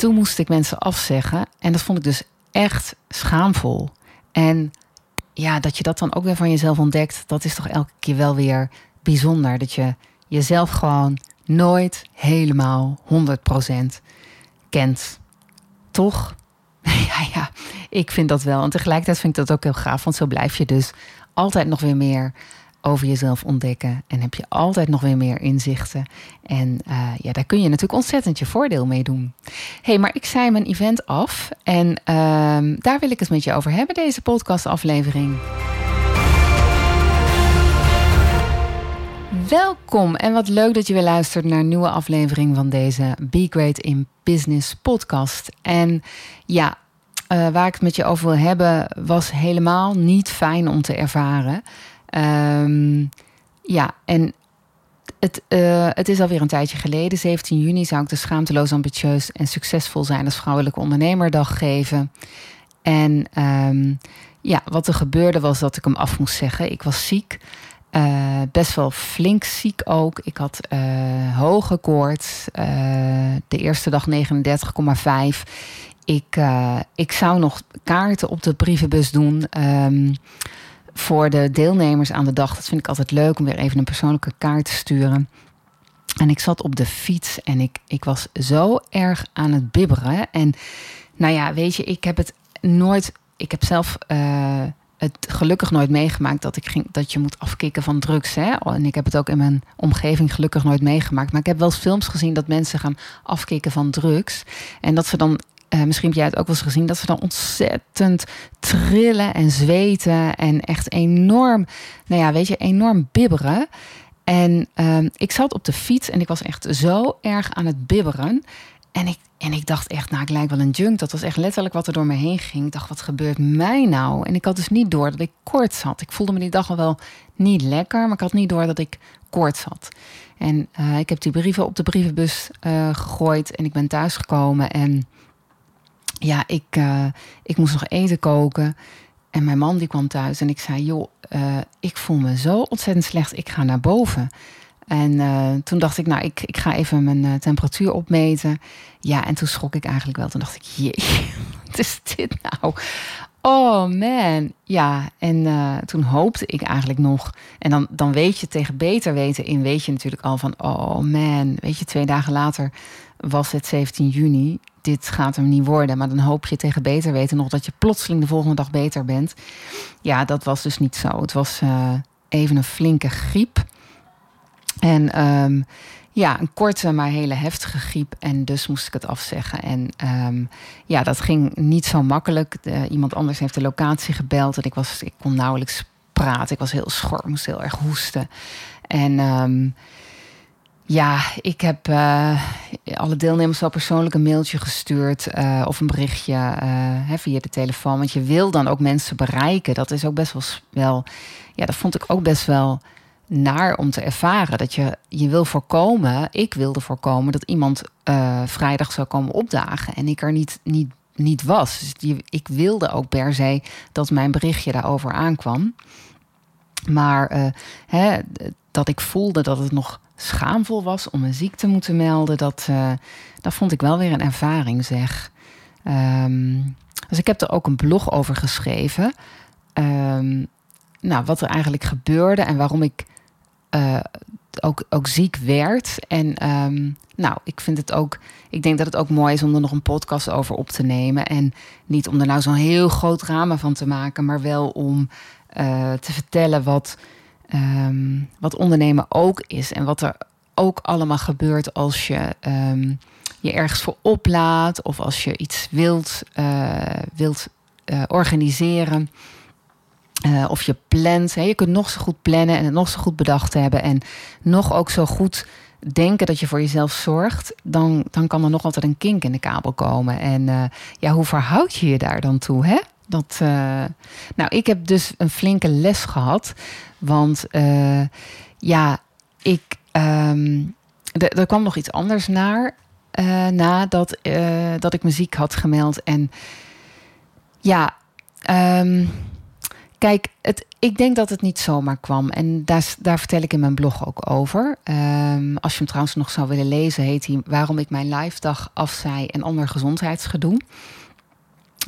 Toen moest ik mensen afzeggen. En dat vond ik dus echt schaamvol. En ja, dat je dat dan ook weer van jezelf ontdekt, dat is toch elke keer wel weer bijzonder. Dat je jezelf gewoon nooit helemaal 100% kent. Toch? ja, ja, ik vind dat wel. En tegelijkertijd vind ik dat ook heel gaaf, want zo blijf je dus altijd nog weer meer over jezelf ontdekken. En heb je altijd nog weer meer inzichten. En uh, ja, daar kun je natuurlijk ontzettend je voordeel mee doen. hey, maar ik zei mijn event af. En uh, daar wil ik het met je over hebben, deze podcastaflevering. Welkom en wat leuk dat je weer luistert naar een nieuwe aflevering van deze Be Great in Business podcast. En ja, uh, waar ik het met je over wil hebben, was helemaal niet fijn om te ervaren. Um, ja, en het, uh, het is alweer een tijdje geleden. 17 juni zou ik de Schaamteloos Ambitieus en Succesvol zijn als Vrouwelijke Ondernemerdag geven. En um, ja, wat er gebeurde was dat ik hem af moest zeggen. Ik was ziek. Uh, best wel flink ziek ook. Ik had uh, hoge koorts. de eerste dag 39,5. Ik, ik zou nog kaarten op de brievenbus doen. Um, voor de deelnemers aan de dag. Dat vind ik altijd leuk om weer even een persoonlijke kaart te sturen. En ik zat op de fiets en ik, ik was zo erg aan het bibberen. En nou ja, weet je, ik heb het nooit. Ik heb zelf uh, het gelukkig nooit meegemaakt dat ik ging dat je moet afkicken van drugs. Hè? En ik heb het ook in mijn omgeving gelukkig nooit meegemaakt. Maar ik heb wel eens films gezien dat mensen gaan afkicken van drugs. En dat ze dan uh, misschien heb jij het ook wel eens gezien, dat ze dan ontzettend trillen en zweten en echt enorm, nou ja, weet je, enorm bibberen. En uh, ik zat op de fiets en ik was echt zo erg aan het bibberen. En ik, en ik dacht echt, nou, ik lijk wel een junk. Dat was echt letterlijk wat er door me heen ging. Ik dacht, wat gebeurt mij nou? En ik had dus niet door dat ik koorts had. Ik voelde me die dag al wel niet lekker, maar ik had niet door dat ik koorts had. En uh, ik heb die brieven op de brievenbus uh, gegooid en ik ben thuisgekomen en ja, ik, uh, ik moest nog eten koken. En mijn man die kwam thuis en ik zei: Joh, uh, ik voel me zo ontzettend slecht, ik ga naar boven. En uh, toen dacht ik, nou, ik, ik ga even mijn temperatuur opmeten. Ja, en toen schrok ik eigenlijk wel. Toen dacht ik, jee, wat is dit nou? Oh man, ja. En toen hoopte ik eigenlijk nog. En dan, dan weet je tegen beter weten in, weet je natuurlijk al van, oh man, weet je, twee dagen later was het 17 juni dit gaat hem niet worden. Maar dan hoop je tegen beter weten nog dat je plotseling de volgende dag beter bent. Ja, dat was dus niet zo. Het was uh, even een flinke griep. En um, ja, een korte maar hele heftige griep. En dus moest ik het afzeggen. En um, ja, dat ging niet zo makkelijk. Iemand anders heeft de locatie gebeld. En ik, was, ik kon nauwelijks praten. Ik was heel schor, moest heel erg hoesten. En um, ja, ik heb uh, alle deelnemers wel persoonlijk een mailtje gestuurd uh, of een berichtje uh, via de telefoon. Want je wil dan ook mensen bereiken. Dat is ook best wel, ja, dat vond ik ook best wel naar om te ervaren. Dat je, je wil voorkomen, ik wilde voorkomen dat iemand vrijdag zou komen opdagen en ik er niet, niet, niet was. Dus ik wilde ook per se dat mijn berichtje daarover aankwam. Maar hè, dat ik voelde dat het nog schaamvol was om een ziekte moeten melden, dat, uh, dat vond ik wel weer een ervaring, zeg. Um, dus ik heb er ook een blog over geschreven. Um, nou, wat er eigenlijk gebeurde en waarom ik uh, ook, ook ziek werd. En um, nou, ik vind het ook. Ik denk dat het ook mooi is om er nog een podcast over op te nemen. En niet om er nou zo'n heel groot drama van te maken, maar wel om uh, te vertellen wat um, wat ondernemen ook is. En wat er ook allemaal gebeurt als je um, je ergens voor oplaat. Of als je iets wilt, uh, wilt uh, organiseren. Uh, of je plant. Hè. Je kunt nog zo goed plannen en het nog zo goed bedacht hebben. En nog ook zo goed denken dat je voor jezelf zorgt, dan, dan kan er nog altijd een kink in de kabel komen. En ja, hoe verhoud je je daar dan toe? Hè? Dat, nou, ik heb dus een flinke les gehad. Want uh, ja, ik. Um, er kwam nog iets anders naar. nadat dat ik muziek had gemeld. En ja, um, Kijk, het, ik denk dat het niet zomaar kwam. En daar, daar vertel ik in mijn blog ook over. Um, als je hem trouwens nog zou willen lezen, heet hij Waarom ik mijn live dag afzij en ander gezondheidsgedoe.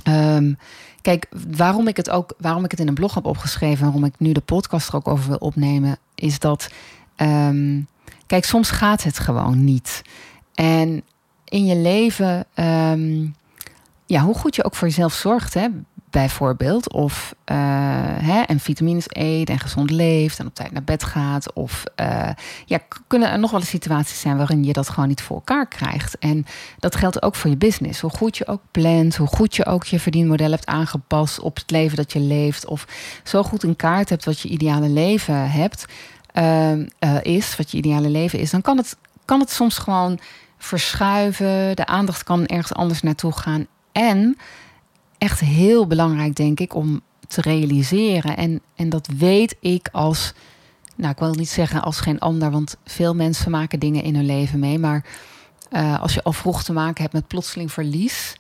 Um, kijk, waarom ik het ook, waarom ik het in een blog heb opgeschreven, waarom ik nu de podcast er ook over wil opnemen, is dat. Um, kijk, soms gaat het gewoon niet. En in je leven. ja, hoe goed je ook voor jezelf zorgt. Hè? Bijvoorbeeld. Of uh, hè, en vitamines eet en gezond leeft en op tijd naar bed gaat. Of uh, ja, kunnen er nog wel eens situaties zijn waarin je dat gewoon niet voor elkaar krijgt. En dat geldt ook voor je business. Hoe goed je ook plant, hoe goed je ook je verdienmodel hebt aangepast op het leven dat je leeft. Of zo goed in kaart hebt wat je ideale leven hebt, uh, is, wat je ideale leven is, dan kan het, kan het soms gewoon verschuiven. De aandacht kan ergens anders naartoe gaan. En echt heel belangrijk, denk ik, om te realiseren. En, en dat weet ik als, nou, ik wil niet zeggen als geen ander, want veel mensen maken dingen in hun leven mee. Maar uh, als je al vroeg te maken hebt met plotseling verlies,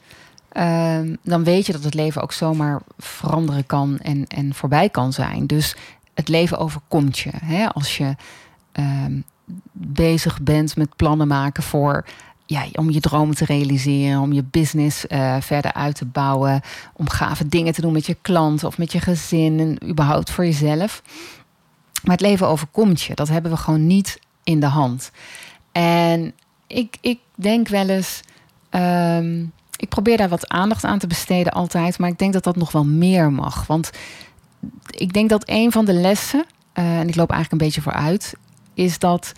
uh, dan weet je dat het leven ook zomaar veranderen kan en, en voorbij kan zijn. Dus het leven overkomt je. Hè? Als je uh, bezig bent met plannen maken voor om je dromen te realiseren, om je business uh, verder uit te bouwen, om gave dingen te doen met je klanten of met je gezin en überhaupt voor jezelf. Maar het leven overkomt je. Dat hebben we gewoon niet in de hand. En ik, ik denk wel eens. Um, ik probeer daar wat aandacht aan te besteden altijd. Maar ik denk dat dat nog wel meer mag. Want ik denk dat een van de lessen. Uh, en ik loop eigenlijk een beetje vooruit. Is dat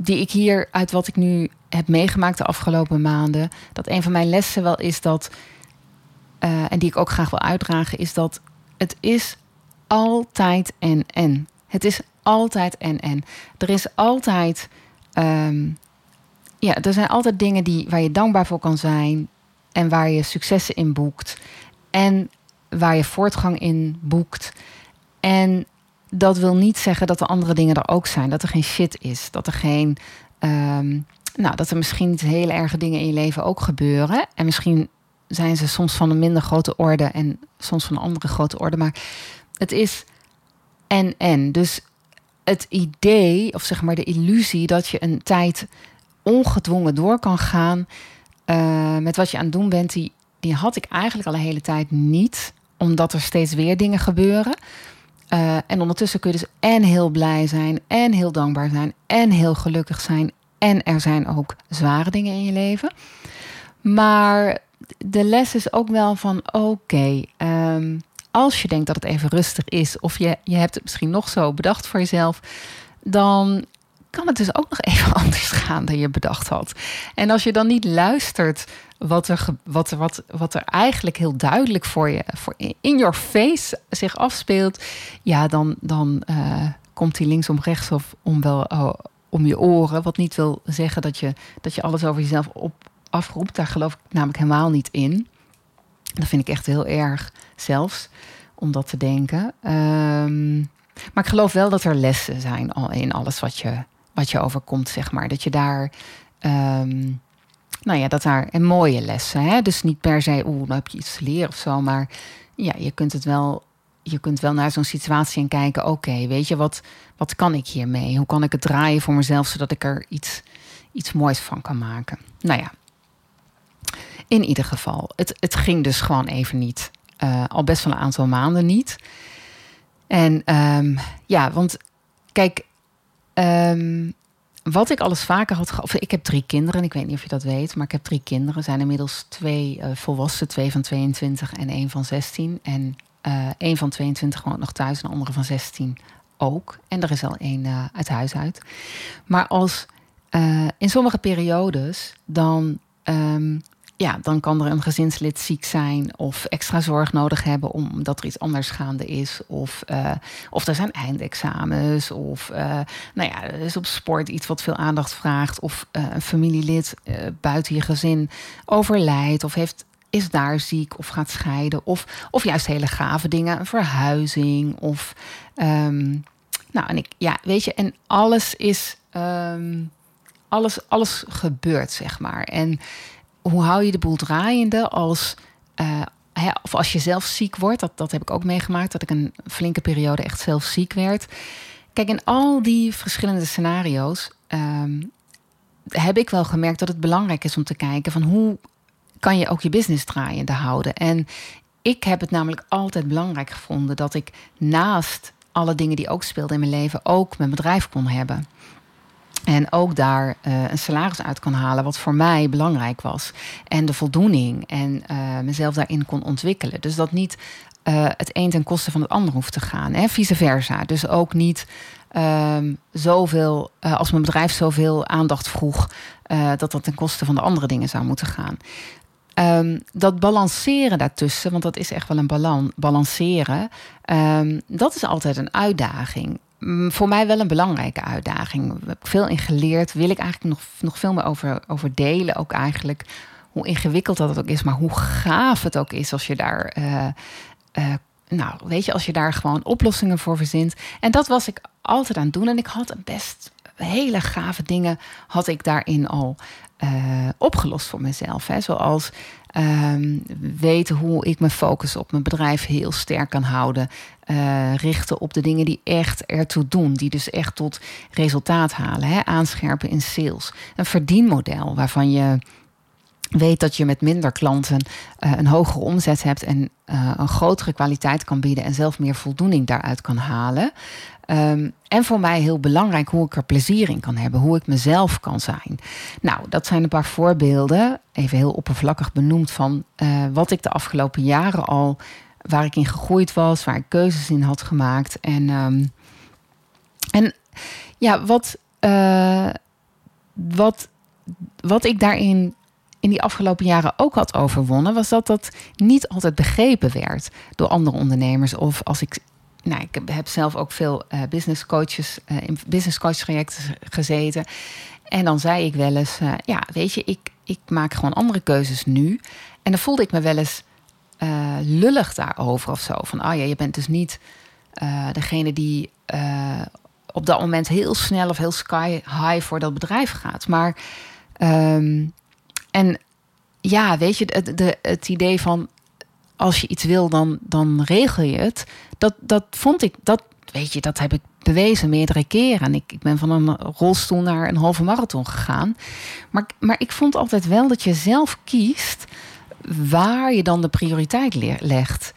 die ik hier uit wat ik nu heb meegemaakt de afgelopen maanden, dat een van mijn lessen wel is dat, uh, en die ik ook graag wil uitdragen, is dat het is altijd en en. Het is altijd en en. Er is altijd, um, ja, er zijn altijd dingen die, waar je dankbaar voor kan zijn en waar je successen in boekt en waar je voortgang in boekt. En dat wil niet zeggen dat de andere dingen er ook zijn. Dat er geen shit is. Dat er geen. Um, nou, dat er misschien niet hele erge dingen in je leven ook gebeuren. En misschien zijn ze soms van een minder grote orde en soms van een andere grote orde. Maar het is en en. Dus het idee, of zeg maar de illusie dat je een tijd ongedwongen door kan gaan uh, met wat je aan het doen bent, die, die had ik eigenlijk al een hele tijd niet. Omdat er steeds weer dingen gebeuren. Uh, en ondertussen kun je dus en heel blij zijn, en heel dankbaar zijn, en heel gelukkig zijn, en er zijn ook zware dingen in je leven. Maar de les is ook wel van oké, um, als je denkt dat het even rustig is, of je, je hebt het misschien nog zo bedacht voor jezelf, dan kan het dus ook nog even anders gaan dan je bedacht had. En als je dan niet luistert wat er, wat wat, wat er eigenlijk heel duidelijk voor je, voor in your face zich afspeelt, ja, dan, dan uh, komt die linksom rechtsom om wel oh, om je oren. Wat niet wil zeggen dat je, dat je alles over jezelf op, afroept. Daar geloof ik namelijk helemaal niet in. Dat vind ik echt heel erg zelfs om dat te denken. Um, maar ik geloof wel dat er lessen zijn in alles wat je, wat je overkomt, zeg maar. Dat je daar. Um, nou ja, dat daar een mooie lessen. Hè? Dus niet per se, oeh, dan heb je iets te leren of zo. Maar ja, je kunt het wel je kunt wel naar zo'n situatie en kijken: oké, weet je, wat, wat kan ik hiermee? Hoe kan ik het draaien voor mezelf zodat ik er iets, iets moois van kan maken? Nou ja, in ieder geval, het, het ging dus gewoon even niet. Uh, al best wel een aantal maanden niet. En um, ja, want kijk, um, wat ik alles vaker had of Ik heb drie kinderen, ik weet niet of je dat weet, maar ik heb drie kinderen. zijn inmiddels twee uh, volwassen, twee van 22 en één van 16. En een van 22 woont nog thuis, een andere van 16 ook. En er is al één uh, uit huis uit. Maar als in sommige periodes, dan um, ja, dan kan er een gezinslid ziek zijn of extra zorg nodig hebben omdat er iets anders gaande is. Of, uh, of er zijn eindexamens. Of uh, nou ja, er is op sport iets wat veel aandacht vraagt. Of uh, een familielid buiten je gezin overlijdt of heeft, is daar ziek of gaat scheiden. Of, of juist hele gave dingen, een verhuizing. Of um, nou, en ik, ja, weet je, en alles is. Um, alles, alles gebeurt, zeg maar. En hoe hou je de boel draaiende als. Uh, hè, of als je zelf ziek wordt, dat, dat heb ik ook meegemaakt, dat ik een flinke periode echt zelf ziek werd. Kijk, in al die verschillende scenario's um, heb ik wel gemerkt dat het belangrijk is om te kijken van hoe kan je ook je business draaiende houden. En ik heb het namelijk altijd belangrijk gevonden dat ik naast alle dingen die ook speelden in mijn leven ook mijn bedrijf kon hebben. En ook daar uh, een salaris uit kan halen, wat voor mij belangrijk was. En de voldoening en uh, mezelf daarin kon ontwikkelen. Dus dat niet uh, het een ten koste van het ander hoeft te gaan. Hè? Vice versa. Dus ook niet um, zoveel, als mijn bedrijf zoveel aandacht vroeg, dat dat ten koste van de andere dingen zou moeten gaan. Um, dat balanceren daartussen, want dat is echt wel een balan balanceren, um, dat is altijd een uitdaging. Voor mij wel een belangrijke uitdaging. Daar heb ik veel in geleerd. Wil ik eigenlijk nog, nog veel meer over, over delen. Ook eigenlijk hoe ingewikkeld dat het ook is. Maar hoe gaaf het ook is als je daar... Uh, uh, nou, weet je, als je daar gewoon oplossingen voor verzint. En dat was ik altijd aan het doen. En ik had een best hele gave dingen had ik daarin al uh, opgelost voor mezelf. Hè. Zoals um, weten hoe ik mijn focus op mijn bedrijf heel sterk kan houden. Uh, richten op de dingen die echt ertoe doen. Die dus echt tot resultaat halen. Hè. Aanscherpen in sales. Een verdienmodel waarvan je weet dat je met minder klanten uh, een hogere omzet hebt en een grotere kwaliteit kan bieden en zelf meer voldoening daaruit kan halen. Um, en voor mij heel belangrijk hoe ik er plezier in kan hebben, hoe ik mezelf kan zijn. Nou, dat zijn een paar voorbeelden, even heel oppervlakkig benoemd, van uh, wat ik de afgelopen jaren al, waar ik in gegroeid was, waar ik keuzes in had gemaakt. En, um, en ja, wat, uh, wat, wat ik daarin in die afgelopen jaren ook had overwonnen, was dat dat niet altijd begrepen werd door andere ondernemers. Of als ik nou, ik heb zelf ook veel uh, business coaches, uh, in business coach trajecten gezeten. En dan zei ik wel eens, uh, ja, weet je, ik, ik maak gewoon andere keuzes nu. En dan voelde ik me wel eens lullig daarover of zo. Van, oh ja, je bent dus niet degene die op dat moment heel snel of heel sky high voor dat bedrijf gaat. Maar, um, en ja, weet je, het, de, het idee van als je iets wil, dan, dan regel je het. Dat, dat vond ik, dat weet je, dat heb ik bewezen meerdere keren. En ik, ik ben van een rolstoel naar een halve marathon gegaan. Maar, maar ik vond altijd wel dat je zelf kiest waar je dan de prioriteit legt.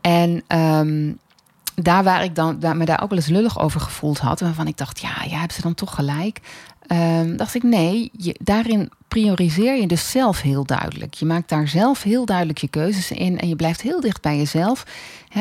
En um, daar waar ik dan daar, me daar ook wel eens lullig over gevoeld had, waarvan ik dacht, ja, jij hebt ze dan toch gelijk. Um, dacht ik, nee, je, daarin prioriseer je dus zelf heel duidelijk. Je maakt daar zelf heel duidelijk je keuzes in en je blijft heel dicht bij jezelf.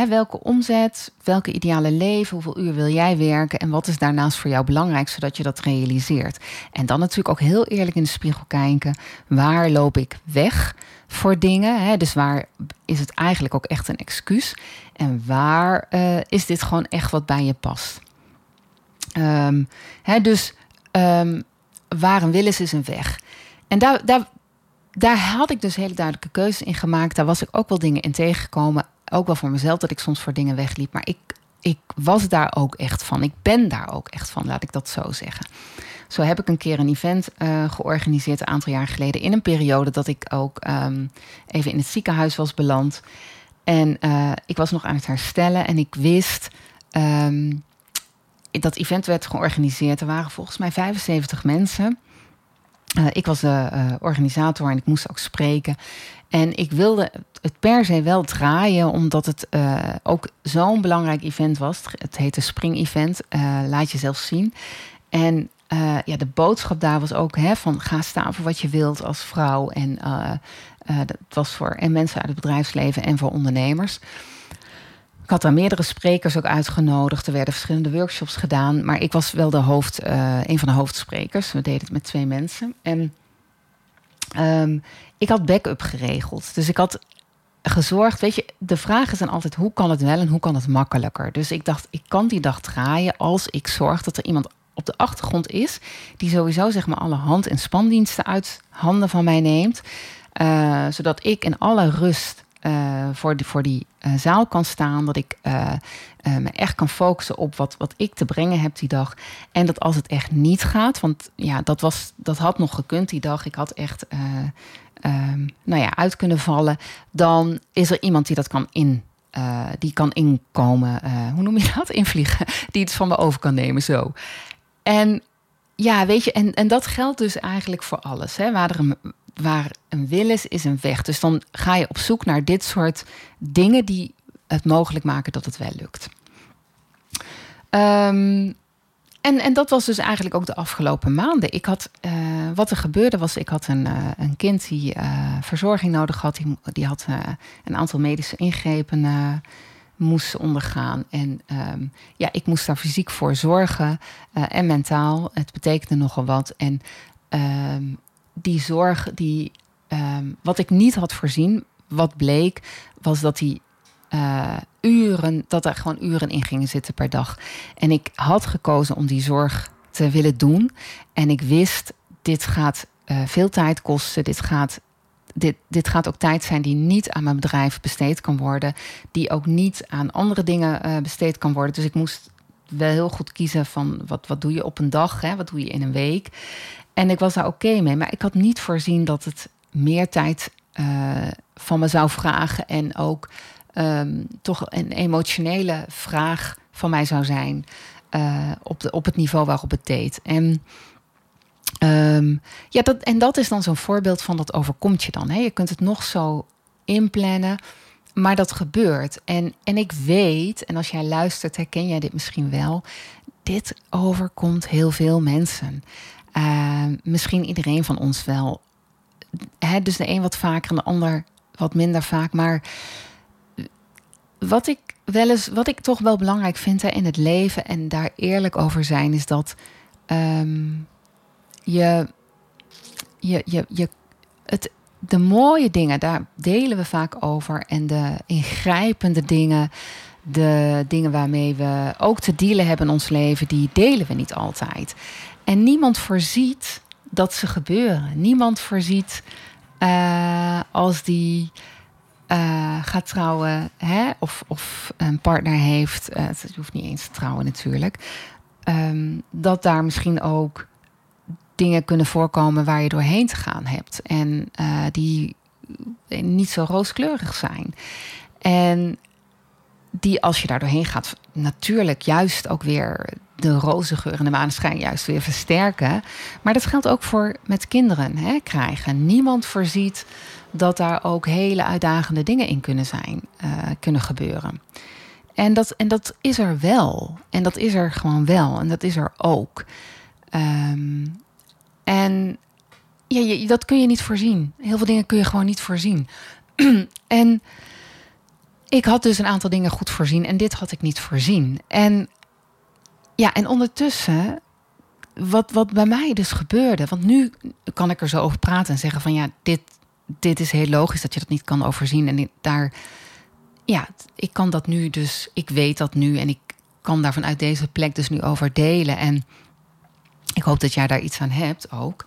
Welke omzet, welke ideale leven, hoeveel uur wil jij werken en wat is daarnaast voor jou belangrijk, zodat je dat realiseert. En dan natuurlijk ook heel eerlijk in de spiegel kijken, waar loop ik weg voor dingen? Dus waar is het eigenlijk ook echt een excuus? En waar uh, is dit gewoon echt wat bij je past? Um, dus um, waar een wil is, is een weg. En daar, daar, daar had ik dus hele duidelijke keuzes in gemaakt. Daar was ik ook wel dingen in tegengekomen. Ook wel voor mezelf dat ik soms voor dingen wegliep. Maar ik, ik was daar ook echt van. Ik ben daar ook echt van, laat ik dat zo zeggen. Zo heb ik een keer een event uh, georganiseerd een aantal jaar geleden. In een periode dat ik ook um, even in het ziekenhuis was beland. En uh, ik was nog aan het herstellen en ik wist. Um, dat event werd georganiseerd. Er waren volgens mij 75 mensen. Uh, ik was de uh, organisator en ik moest ook spreken. En ik wilde het per se wel draaien, omdat het uh, ook zo'n belangrijk event was. Het heette Spring Event, laat jezelf zien. En ja, de boodschap daar was ook hè, van ga staan voor wat je wilt als vrouw. En dat was voor en mensen uit het bedrijfsleven en voor ondernemers. Ik had daar meerdere sprekers ook uitgenodigd. Er werden verschillende workshops gedaan. Maar ik was wel de hoofd, uh, een van de hoofdsprekers. We deden het met twee mensen. En Ehm, ik had backup geregeld. Dus ik had gezorgd, weet je, de is dan altijd hoe kan het wel en hoe kan het makkelijker. Dus ik dacht, ik kan die dag draaien als ik zorg dat er iemand op de achtergrond is die sowieso zeg maar alle hand- en spandiensten uit handen van mij neemt, uh, zodat ik in alle rust voor, die, voor die zaal kan staan. Dat ik uh, me echt kan focussen op wat, wat ik te brengen heb die dag. En dat als het echt niet gaat, want ja, dat, was, dat had nog gekund die dag. Ik had echt um, nou ja, uit kunnen vallen. Dan is er iemand die dat kan in. die kan inkomen, hoe noem je dat? Invliegen. Die het van me over kan nemen, zo. En ja, weet je, en, en dat geldt dus eigenlijk voor alles. Hè? Waar er een, waar een wil is, is een weg. Dus dan ga je op zoek naar dit soort dingen die het mogelijk maken dat het wel lukt. Um, en, en dat was dus eigenlijk ook de afgelopen maanden. Ik had, uh, wat er gebeurde was, ik had een, uh, een kind die uh, verzorging nodig had. Die, die had een aantal medische ingrepen moest ondergaan. En um, ja, ik moest daar fysiek voor zorgen en mentaal. Het betekende nogal wat. En um, die zorg, die, um, wat ik niet had voorzien, wat bleek, was dat die uh, uren, dat er gewoon uren in gingen zitten per dag. En ik had gekozen om die zorg te willen doen. En ik wist, dit gaat uh, veel tijd kosten. Dit gaat, dit, dit gaat ook tijd zijn die niet aan mijn bedrijf besteed kan worden. Die ook niet aan andere dingen uh, besteed kan worden. Dus ik moest wel heel goed kiezen van wat, wat doe je op een dag, hè? wat doe je in een week. En ik was daar oké mee. Maar ik had niet voorzien dat het meer tijd uh, van me zou vragen. En ook um, toch een emotionele vraag van mij zou zijn. Uh, op, de, op het niveau waarop het deed. En, um, ja, dat, en dat is dan zo'n voorbeeld van dat overkomt je dan. Hè? Je kunt het nog zo inplannen. Maar dat gebeurt. En, en ik weet, en als jij luistert, herken jij dit misschien wel. Dit overkomt heel veel mensen. Uh, misschien iedereen van ons wel. Hè, dus de een wat vaker en de ander wat minder vaak. Maar wat ik wel eens, wat ik toch wel belangrijk vind hè, in het leven en daar eerlijk over zijn, is dat um, je, je, je, je, het, de mooie dingen, daar delen we vaak over. En de ingrijpende dingen, de dingen waarmee we ook te dealen hebben in ons leven, die delen we niet altijd. En niemand voorziet dat ze gebeuren. Niemand voorziet uh, als die uh, gaat trouwen hè, of, of een partner heeft. Uh, het hoeft niet eens te trouwen natuurlijk. Um, dat daar misschien ook dingen kunnen voorkomen waar je doorheen te gaan hebt. En die niet zo rooskleurig zijn. En die als je daar doorheen gaat, natuurlijk juist ook weer de roze geur en de maneschijn juist weer versterken. Maar dat geldt ook voor met kinderen hè, krijgen. Niemand voorziet dat daar ook hele uitdagende dingen in kunnen zijn, uh, kunnen gebeuren. En dat, en dat is er wel. En dat is er gewoon wel. En dat is er ook. Um, en ja, dat kun je niet voorzien. Heel veel dingen kun je gewoon niet voorzien. en ik had dus een aantal dingen goed voorzien en dit had ik niet voorzien. En ja, en ondertussen, wat, wat bij mij dus gebeurde, want nu kan ik er zo over praten en zeggen van ja, dit, dit is heel logisch dat je dat niet kan overzien. En daar, ja, ik kan dat nu dus, ik weet dat nu en ik kan daar vanuit deze plek dus nu over delen. En ik hoop dat jij daar iets aan hebt ook.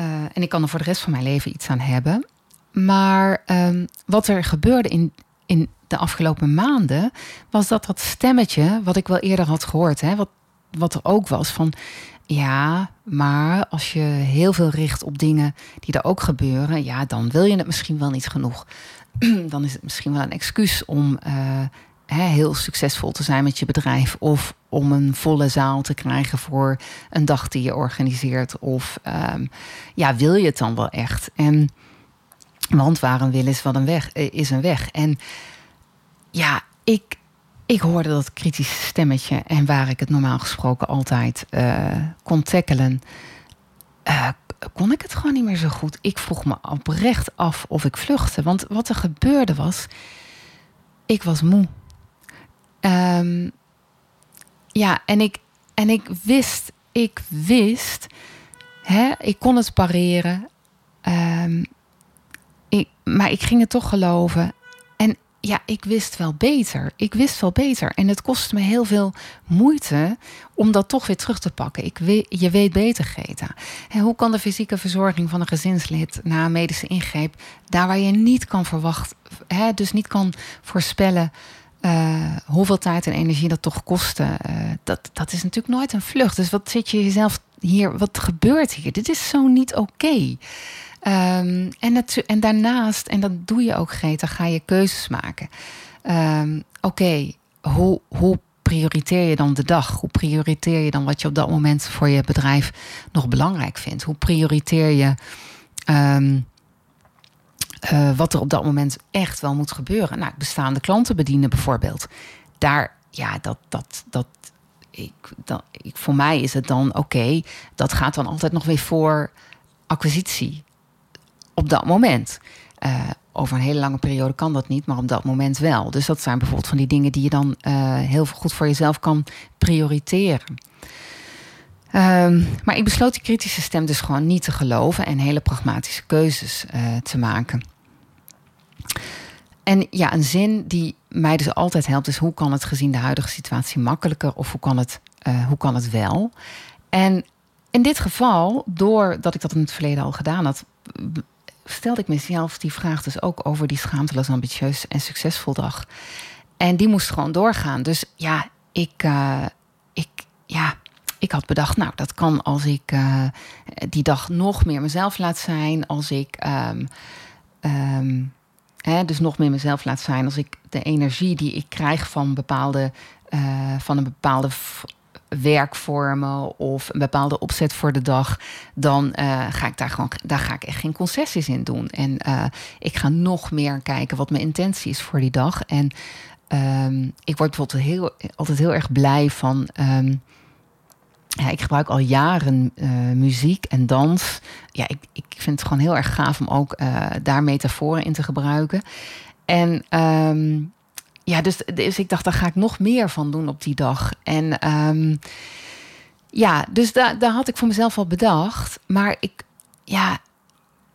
Uh, en ik kan er voor de rest van mijn leven iets aan hebben. Maar um, wat er gebeurde in, in de afgelopen maanden, was dat dat stemmetje, wat ik wel eerder had gehoord, hè, wat, wat er ook was van. Ja, maar als je heel veel richt op dingen die er ook gebeuren, ja, dan wil je het misschien wel niet genoeg. dan is het misschien wel een excuus om uh, heel succesvol te zijn met je bedrijf. Of om een volle zaal te krijgen voor een dag die je organiseert. Of um, ja, wil je het dan wel echt? En want waar een wil is, wat een weg, eh, is een weg. En ja, ik, ik hoorde dat kritische stemmetje. En waar ik het normaal gesproken altijd uh, kon tackelen. Uh, kon ik het gewoon niet meer zo goed. Ik vroeg me oprecht af of ik vluchtte. Want wat er gebeurde was. Ik was moe. Um, ja, en ik, en ik wist, ik wist, hè, ik kon het pareren. ehm, ik, maar ik ging het toch geloven. Ja, ik wist wel beter. Ik wist wel beter. En het kostte me heel veel moeite om dat toch weer terug te pakken. Ik weet, je weet beter, Greta. Hoe kan de fysieke verzorging van een gezinslid na een medische ingreep, daar waar je niet kan verwachten, dus niet kan voorspellen. Uh, hoeveel tijd en energie dat toch kostte, uh, dat, dat is natuurlijk nooit een vlucht. Dus wat zit je jezelf hier, wat gebeurt hier? Dit is zo niet oké. Um, en, en daarnaast, en dat doe je ook, Greta, ga je keuzes maken. Um, Oké, hoe, hoe prioriteer je dan de dag? Hoe prioriteer je dan wat je op dat moment voor je bedrijf nog belangrijk vindt? Hoe prioriteer je um, uh, wat er op dat moment echt wel moet gebeuren? Nou, bestaande klanten bedienen bijvoorbeeld. Daar, ja, dat, dat, dat, ik, voor mij is het dan oké. Dat gaat dan altijd nog weer voor acquisitie op dat moment. Uh, over een hele lange periode kan dat niet, maar op dat moment wel. Dus dat zijn bijvoorbeeld van die dingen die je dan uh, heel goed voor jezelf kan prioriteren. Um, maar ik besloot die kritische stem dus gewoon niet te geloven en hele pragmatische keuzes uh, te maken. En ja, een zin die mij dus altijd helpt is: hoe kan het gezien de huidige situatie makkelijker of hoe kan het, hoe kan het wel? En in dit geval, doordat ik dat in het verleden al gedaan had, stelde ik mezelf die vraag dus ook over die schaamteloos ambitieus en succesvol dag. En die moest gewoon doorgaan. Dus ja, ik, uh, ik, ja, ik had bedacht, nou, dat kan als ik uh, die dag nog meer mezelf laat zijn. Als ik, um, um, hè, dus nog meer mezelf laat zijn. Als ik de energie die ik krijg van bepaalde, uh, van een bepaalde werkvormen of een bepaalde opzet voor de dag, dan uh, ga ik daar gewoon, daar ga ik echt geen concessies in doen. En uh, ik ga nog meer kijken wat mijn intentie is voor die dag. En um, ik word bijvoorbeeld heel, altijd heel erg blij van. Um, ja, ik gebruik al jaren uh, muziek en dans. Ja, ik, ik vind het gewoon heel erg gaaf om ook daar metaforen in te gebruiken. En um, ja, dus, dus ik dacht, daar ga ik nog meer van doen op die dag. En um, ja, dus daar, daar had ik voor mezelf al bedacht. Maar ik, ja,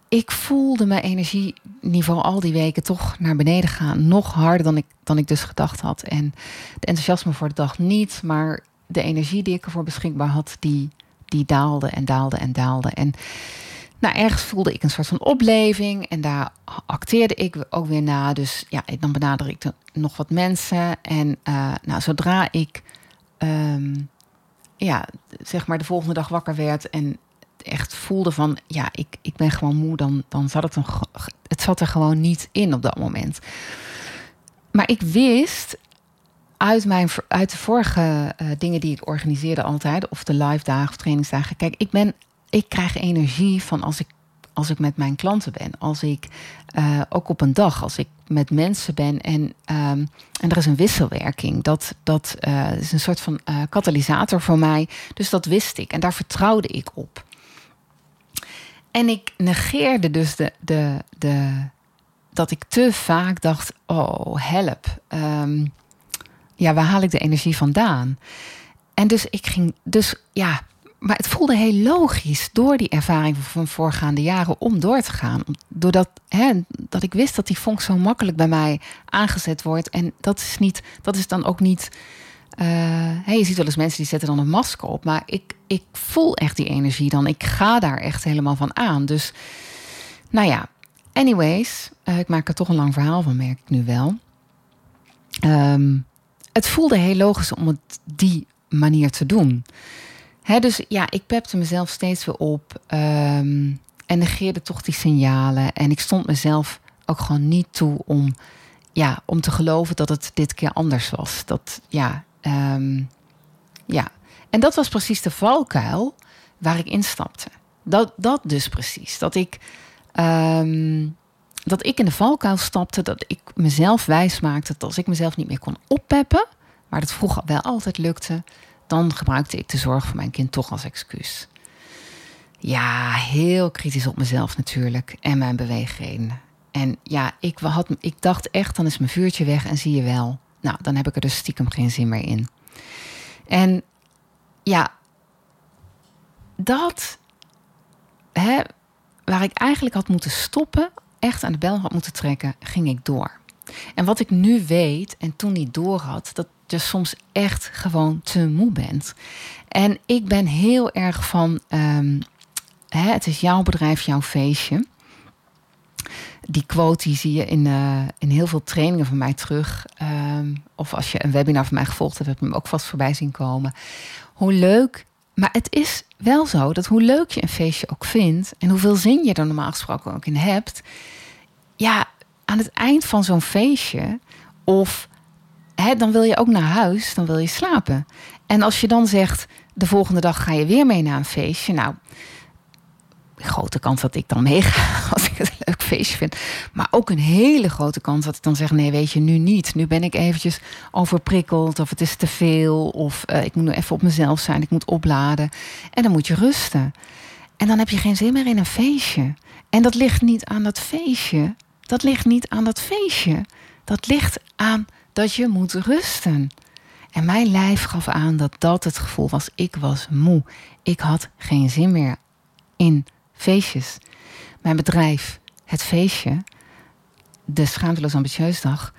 ik voelde mijn energieniveau al die weken toch naar beneden gaan. Nog harder dan ik, dan ik dus gedacht had. En de enthousiasme voor de dag niet, maar de energie die ik ervoor beschikbaar had, die, die daalde en daalde en daalde. En nou, ergens voelde ik een soort van opleving en daar acteerde ik ook weer na. Dus ja, dan benader ik nog wat mensen. En uh, nou, zodra ik um, ja, zeg maar de volgende dag wakker werd en echt voelde van ja, ik, ik ben gewoon moe, dan, dan zat het, een, het zat er gewoon niet in op dat moment. Maar ik wist uit, mijn, uit de vorige uh, dingen die ik organiseerde altijd, of de live dagen of trainingsdagen. Kijk, ik ben ik krijg energie van als ik, als ik met mijn klanten ben. Als ik uh, ook op een dag, als ik met mensen ben en, um, en er is een wisselwerking. Dat, dat uh, is een soort van uh, katalysator voor mij. Dus dat wist ik en daar vertrouwde ik op. En ik negeerde dus de, de, de, dat ik te vaak dacht: oh, help. Um, ja, waar haal ik de energie vandaan? En dus ik ging, dus ja, maar het voelde heel logisch door die ervaring van voorgaande jaren om door te gaan. Doordat hè, dat ik wist dat die vonk zo makkelijk bij mij aangezet wordt. En dat is, niet, dat is dan ook niet. Hè, je ziet wel eens mensen die zetten dan een masker op. Maar ik, ik voel echt die energie dan. Ik ga daar echt helemaal van aan. Dus nou ja, anyways. Uh, ik maak er toch een lang verhaal van, merk ik nu wel. Um, het voelde heel logisch om het die manier te doen dus ja, ik pepte mezelf steeds weer op. Um, en negeerde toch die signalen. En ik stond mezelf ook gewoon niet toe om, ja, om te geloven dat het dit keer anders was. Dat, ja, um, ja. En dat was precies de valkuil waar ik instapte. Dat, dat dus precies. Dat ik, um, dat ik in de valkuil stapte. Dat ik mezelf wijs maakte dat als ik mezelf niet meer kon oppeppen. Maar dat vroeger wel altijd lukte dan gebruikte ik de zorg voor mijn kind toch als excuus. Ja, heel kritisch op mezelf natuurlijk en mijn beweegredenen. En ja, ik, had, ik dacht echt, dan is mijn vuurtje weg en zie je wel. Nou, dan heb ik er dus stiekem geen zin meer in. En ja, dat hè, waar ik eigenlijk had moeten stoppen, echt aan de bel had moeten trekken, ging ik door. En wat ik nu weet en toen niet door had, dat je soms echt gewoon te moe bent. En ik ben heel erg van, um, hè, het is jouw bedrijf, jouw feestje. Die quote die zie je in, uh, in heel veel trainingen van mij terug. Um, of als je een webinar van mij gevolgd hebt, heb je hem ook vast voorbij zien komen. Hoe leuk maar het is wel zo dat hoe leuk je een feestje ook vindt en hoeveel zin je er normaal gesproken ook in hebt, ja, aan het eind van zo'n feestje of hè, dan wil je ook naar huis, dan wil je slapen. En als je dan zegt de volgende dag ga je weer mee naar een feestje, nou, grote kans dat ik dan meega als ik het een leuk feestje vind. Maar ook een hele grote kans dat ik dan zeg: nee, weet je, nu niet. Nu ben ik eventjes overprikkeld of het is te veel of uh, ik moet nu even op mezelf zijn, ik moet opladen. En dan moet je rusten. En dan heb je geen zin meer in een feestje. En dat ligt niet aan dat feestje. Dat ligt niet aan dat feestje. Dat ligt aan dat je moet rusten. En mijn lijf gaf aan dat dat het gevoel was. Ik was moe. Ik had geen zin meer in feestjes. Mijn bedrijf, het feestje, de Schaamteloos Ambitieus Dag.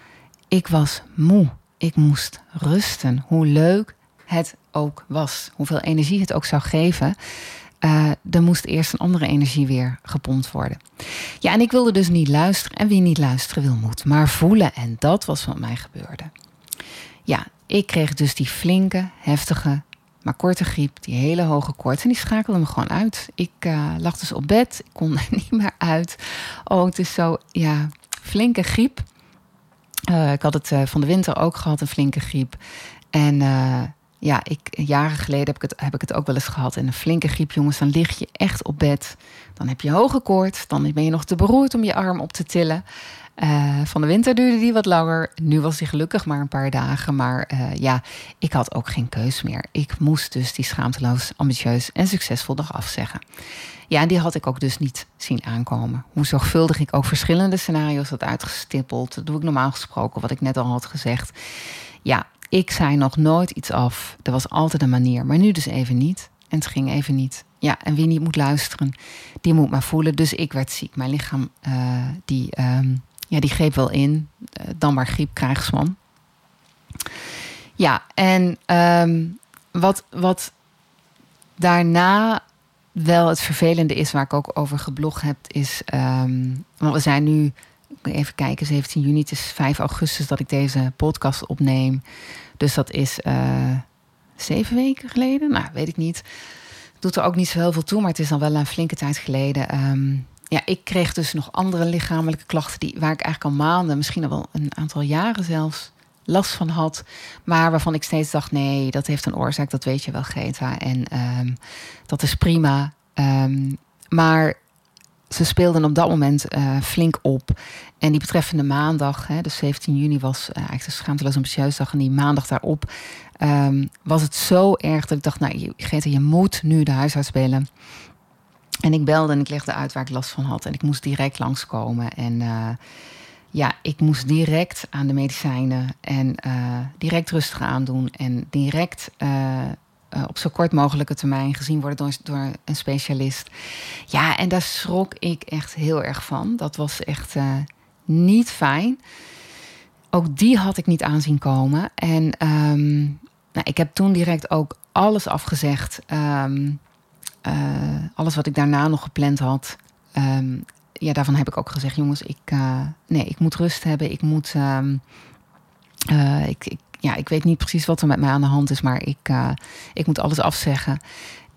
Ik was moe. Ik moest rusten. Hoe leuk het ook was. Hoeveel energie het ook zou geven. Uh, er moest eerst een andere energie weer gepompt worden. Ja, en ik wilde dus niet luisteren. En wie niet luisteren wil, moet maar voelen. En dat was wat mij gebeurde. Ja, ik kreeg dus die flinke, heftige maar korte griep, die hele hoge koorts. En die schakelde me gewoon uit. Ik uh, lag dus op bed. Ik kon er niet meer uit. Oh, het is zo, ja, flinke griep. Uh, ik had het van de winter ook gehad, een flinke griep. En ja, ik, jaren geleden heb ik, het, heb ik het ook wel eens gehad. En een flinke griep, jongens, dan lig je echt op bed. Dan heb je hoge koorts. Dan ben je nog te beroerd om je arm op te tillen. Uh, van de winter duurde die wat langer. Nu was die gelukkig maar een paar dagen. Maar uh, ja, ik had ook geen keus meer. Ik moest dus die schaamteloos, ambitieus en succesvol dag afzeggen. Ja, en die had ik ook dus niet zien aankomen. Hoe zorgvuldig ik ook verschillende scenario's had uitgestippeld. Dat doe ik normaal gesproken, wat ik net al had gezegd. Ja, ik zei nog nooit iets af. Er was altijd een manier. Maar nu dus even niet. En het ging even niet. Ja, en wie niet moet luisteren, die moet maar voelen. Dus ik werd ziek. Mijn lichaam, uh, die... Um, ja, die greep wel in. Uh, dan maar griep, krijgsman. Ja, en um, wat, wat daarna wel het vervelende is, waar ik ook over geblogd heb, is. Um, want we zijn nu, even kijken, 17 juni, is 5 augustus dat ik deze podcast opneem. Dus dat is uh, zeven weken geleden. Nou, weet ik niet. Doet er ook niet zo heel veel toe, maar het is dan wel een flinke tijd geleden. Um, ja, ik kreeg dus nog andere lichamelijke klachten die, waar ik eigenlijk al maanden, misschien al wel een aantal jaren zelfs, last van had. Maar waarvan ik steeds dacht: nee, dat heeft een oorzaak, dat weet je wel, Greta. En um, dat is prima. Um, maar ze speelden op dat moment uh, flink op. En die betreffende maandag, hè, dus 17 juni was uh, eigenlijk de schaamteloos ambitieus dag. En die maandag daarop um, was het zo erg dat ik dacht: nou, Greta, je moet nu de huisarts bellen. En ik belde en ik legde uit waar ik last van had. En ik moest direct langskomen. En uh, ja, ik moest direct aan de medicijnen. En direct rustig aandoen. En direct uh, op zo kort mogelijke termijn gezien worden door, een specialist. Ja, en daar schrok ik echt heel erg van. Dat was echt niet fijn. Ook die had ik niet aanzien komen. En um, nou, ik heb toen direct ook alles afgezegd. Um, uh, alles wat ik daarna nog gepland had. Um, ja, daarvan heb ik ook gezegd, jongens, ik, nee, ik moet rust hebben. Ik moet. Ik, ja, ik weet niet precies wat er met mij aan de hand is, maar ik, ik moet alles afzeggen.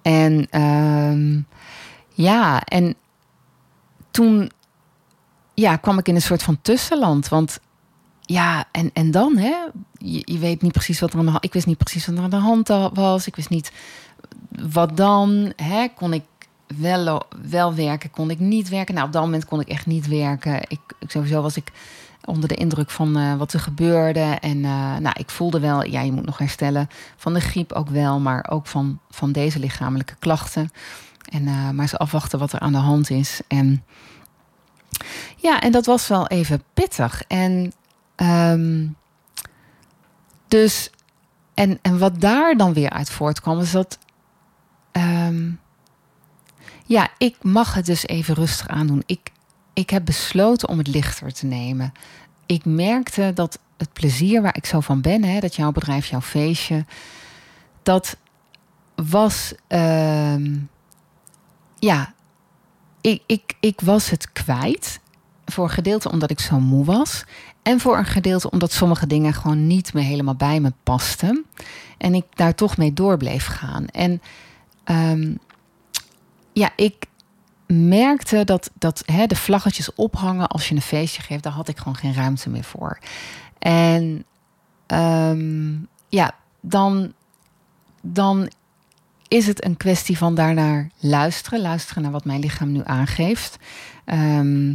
En um, ja, en toen ja, kwam ik in een soort van tussenland. Want ja, en, en dan, hè? Je, weet niet precies wat er aan de hand Ik wist niet precies wat er aan de hand was. Ik wist niet wat dan? Hè, kon ik wel, wel werken, kon ik niet werken? Nou, op dat moment kon ik echt niet werken. Ik, sowieso was ik onder de indruk van uh, wat er gebeurde. En uh, nou, ik voelde wel, ja, je moet nog herstellen. Van de griep ook wel, maar ook van, van deze lichamelijke klachten. En uh, maar eens afwachten wat er aan de hand is. En ja, en dat was wel even pittig. En um, dus, en, en wat daar dan weer uit voortkwam, is dat Um, ja, ik mag het dus even rustig aandoen. Ik, ik heb besloten om het lichter te nemen. Ik merkte dat het plezier waar ik zo van ben, hè, dat jouw bedrijf, jouw feestje, dat was, ehm, ja, ik, ik, ik was het kwijt. Voor een gedeelte omdat ik zo moe was. En voor een gedeelte omdat sommige dingen gewoon niet meer helemaal bij me pasten. En ik daar toch mee door bleef gaan. En ehm, ja, ik merkte dat, dat hè, de vlaggetjes ophangen als je een feestje geeft, daar had ik gewoon geen ruimte meer voor. En ehm, ja, dan, dan is het een kwestie van daarnaar luisteren. Luisteren naar wat mijn lichaam nu aangeeft. Ehm,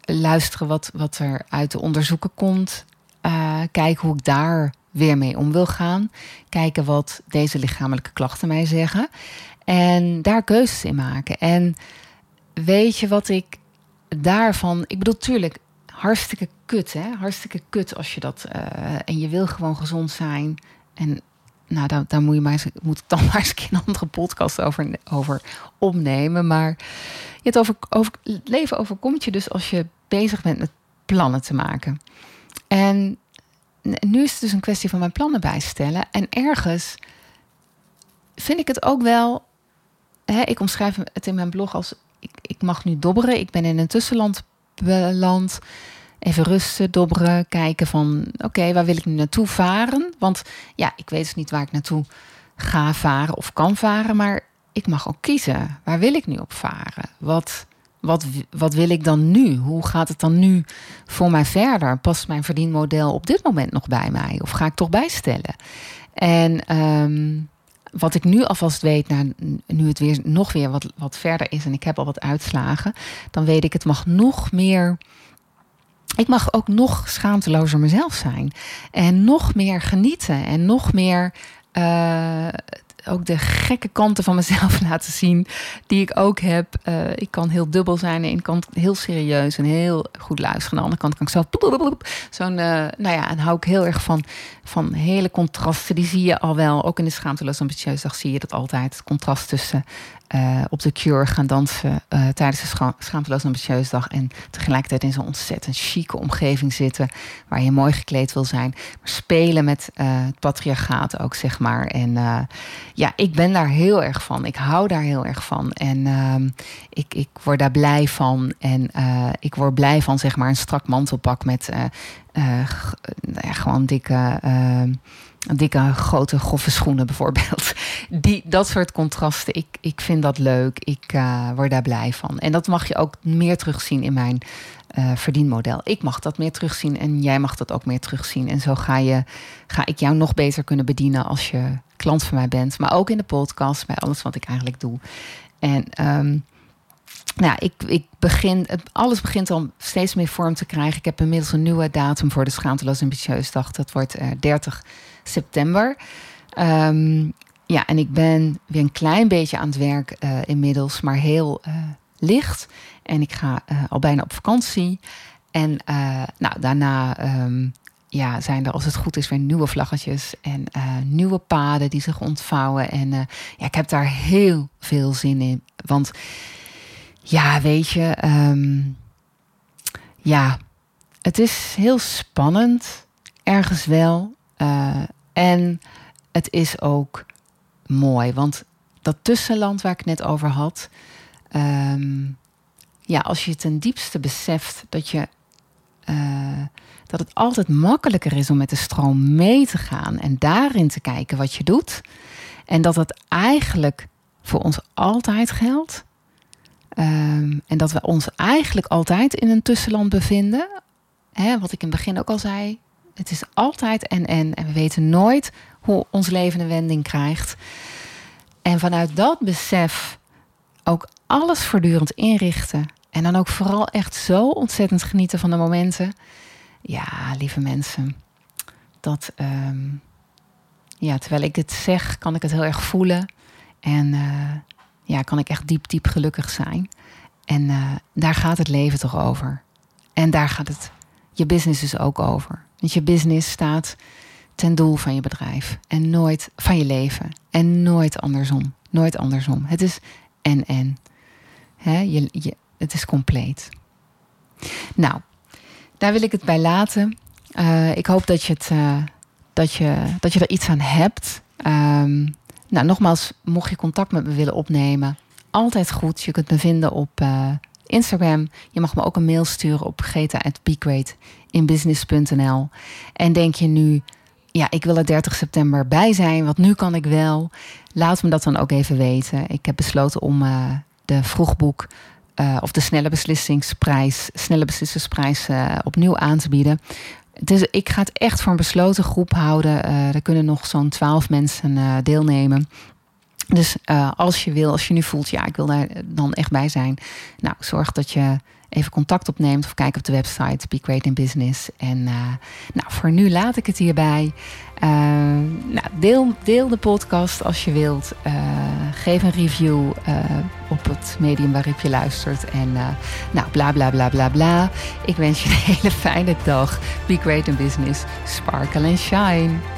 luisteren wat, wat er uit de onderzoeken komt. Uh, kijken hoe ik daar weer mee om wil gaan. Kijken wat deze lichamelijke klachten mij zeggen. En daar keuzes in maken. En weet je wat ik daarvan. Ik bedoel, tuurlijk, hartstikke kut, hè? Hartstikke kut als je dat. Uh, en je wil gewoon gezond zijn. En nou, daar, daar moet, je maar eens, moet dan maar eens een andere podcast over, over opnemen. Maar het over, over, leven overkomt je dus als je bezig bent met plannen te maken. En nu is het dus een kwestie van mijn plannen bijstellen. En ergens vind ik het ook wel. Hè, ik omschrijf het in mijn blog als: ik, ik mag nu dobberen. Ik ben in een tussenland beland. Even rusten, dobberen, kijken van oké, waar wil ik nu naartoe varen? Want ja, ik weet dus niet waar ik naartoe ga varen of kan varen, maar ik mag ook kiezen. Waar wil ik nu op varen? Wat, wat, wat wil ik dan nu? Hoe gaat het dan nu voor mij verder? Past mijn verdienmodel op dit moment nog bij mij? Of ga ik toch bijstellen? En um, wat ik nu alvast weet, nu het weer nog weer wat, wat verder is en ik heb al wat uitslagen, dan weet ik, het mag nog meer ik mag ook nog schaamtelozer mezelf zijn. En nog meer genieten. En nog meer uh, ook de gekke kanten van mezelf laten zien. Die ik ook heb. Uh, ik kan heel dubbel zijn. En ik kan heel serieus en heel goed luisteren. Aan de andere kant kan ik zo. Zo'n. Uh, nou ja, en hou ik heel erg van. Van hele contrasten. Die zie je al wel. Ook in de schaamteloos ambitieus dag zie je dat altijd. Het contrast tussen uh, op de Cure gaan dansen uh, tijdens de scha Schaamteloos Ambitieus Dag. En tegelijkertijd in zo'n ontzettend chique omgeving zitten. Waar je mooi gekleed wil zijn. Maar spelen met uh, het patriarchaat ook, zeg maar. En ja, ik ben daar heel erg van. Ik hou daar heel erg van. En ehm, ik, ik word daar blij van. En ik word blij van, zeg maar, een strak mantelpak met nou gewoon dikke ehm, dikke, grote, grove schoenen bijvoorbeeld. Die, dat soort contrasten, ik, ik vind dat leuk. Ik uh, word daar blij van. En dat mag je ook meer terugzien in mijn uh, verdienmodel. Ik mag dat meer terugzien en jij mag dat ook meer terugzien. En zo ga, je, ga ik jou nog beter kunnen bedienen als je klant van mij bent. Maar ook in de podcast, bij alles wat ik eigenlijk doe. En... Um, nou, ik, ik begin, alles begint al steeds meer vorm te krijgen. Ik heb inmiddels een nieuwe datum voor de Schaamteloos Ambitieus Dag. Dat wordt uh, 30 september. Um, ja, en ik ben weer een klein beetje aan het werk uh, inmiddels, maar heel uh, licht. En ik ga uh, al bijna op vakantie. En nou, daarna um, ja, zijn er, als het goed is, weer nieuwe vlaggetjes en nieuwe paden die zich ontvouwen. En ja, ik heb daar heel veel zin in. Want ja, weet je, um, ja, het is heel spannend, ergens wel. En het is ook mooi, want dat tussenland waar ik net over had, um, ja, als je ten diepste beseft dat je uh, dat het altijd makkelijker is om met de stroom mee te gaan en daarin te kijken wat je doet, en dat het eigenlijk voor ons altijd geldt. Um, en dat we ons eigenlijk altijd in een tussenland bevinden. Hè, wat ik in het begin ook al zei. Het is altijd en en. En we weten nooit hoe ons leven een wending krijgt. En vanuit dat besef ook alles voortdurend inrichten. En dan ook vooral echt zo ontzettend genieten van de momenten. Ja, lieve mensen. Dat, um, ja, terwijl ik dit zeg, kan ik het heel erg voelen. En uh, ja, kan ik echt diep, diep gelukkig zijn. En uh, daar gaat het leven toch over. En daar gaat het je business dus ook over. Want je business staat ten doel van je bedrijf en nooit van je leven. En nooit andersom. Nooit andersom. Het is en en. Hè, je, je, het is compleet. Nou, daar wil ik het bij laten. Uh, ik hoop dat je, het, uh, dat, je, dat je er iets aan hebt. Um, nou, nogmaals, mocht je contact met me willen opnemen, altijd goed. Je kunt me vinden op uh, Instagram. Je mag me ook een mail sturen op greta.bgreatinbusiness.nl. En denk je nu, ja, ik wil er 30 september bij zijn, want nu kan ik wel. Laat me dat dan ook even weten. Ik heb besloten om uh, de vroegboek uh, of de snelle beslissingsprijs, snelle beslissingsprijs uh, opnieuw aan te bieden. Dus ik ga het echt voor een besloten groep houden. Er kunnen nog zo'n 12 mensen deelnemen. Dus als je wil, als je nu voelt, ja, ik wil daar dan echt bij zijn. Nou, zorg dat je even contact opneemt of kijk op de website Be Great in Business. En uh, nou, voor nu laat ik het hierbij. Uh, nou, deel, deel de podcast als je wilt. Uh, geef een review op het medium waarop je luistert. En nou, bla bla bla bla bla. Ik wens je een hele fijne dag. Be Great in Business. Sparkle and shine.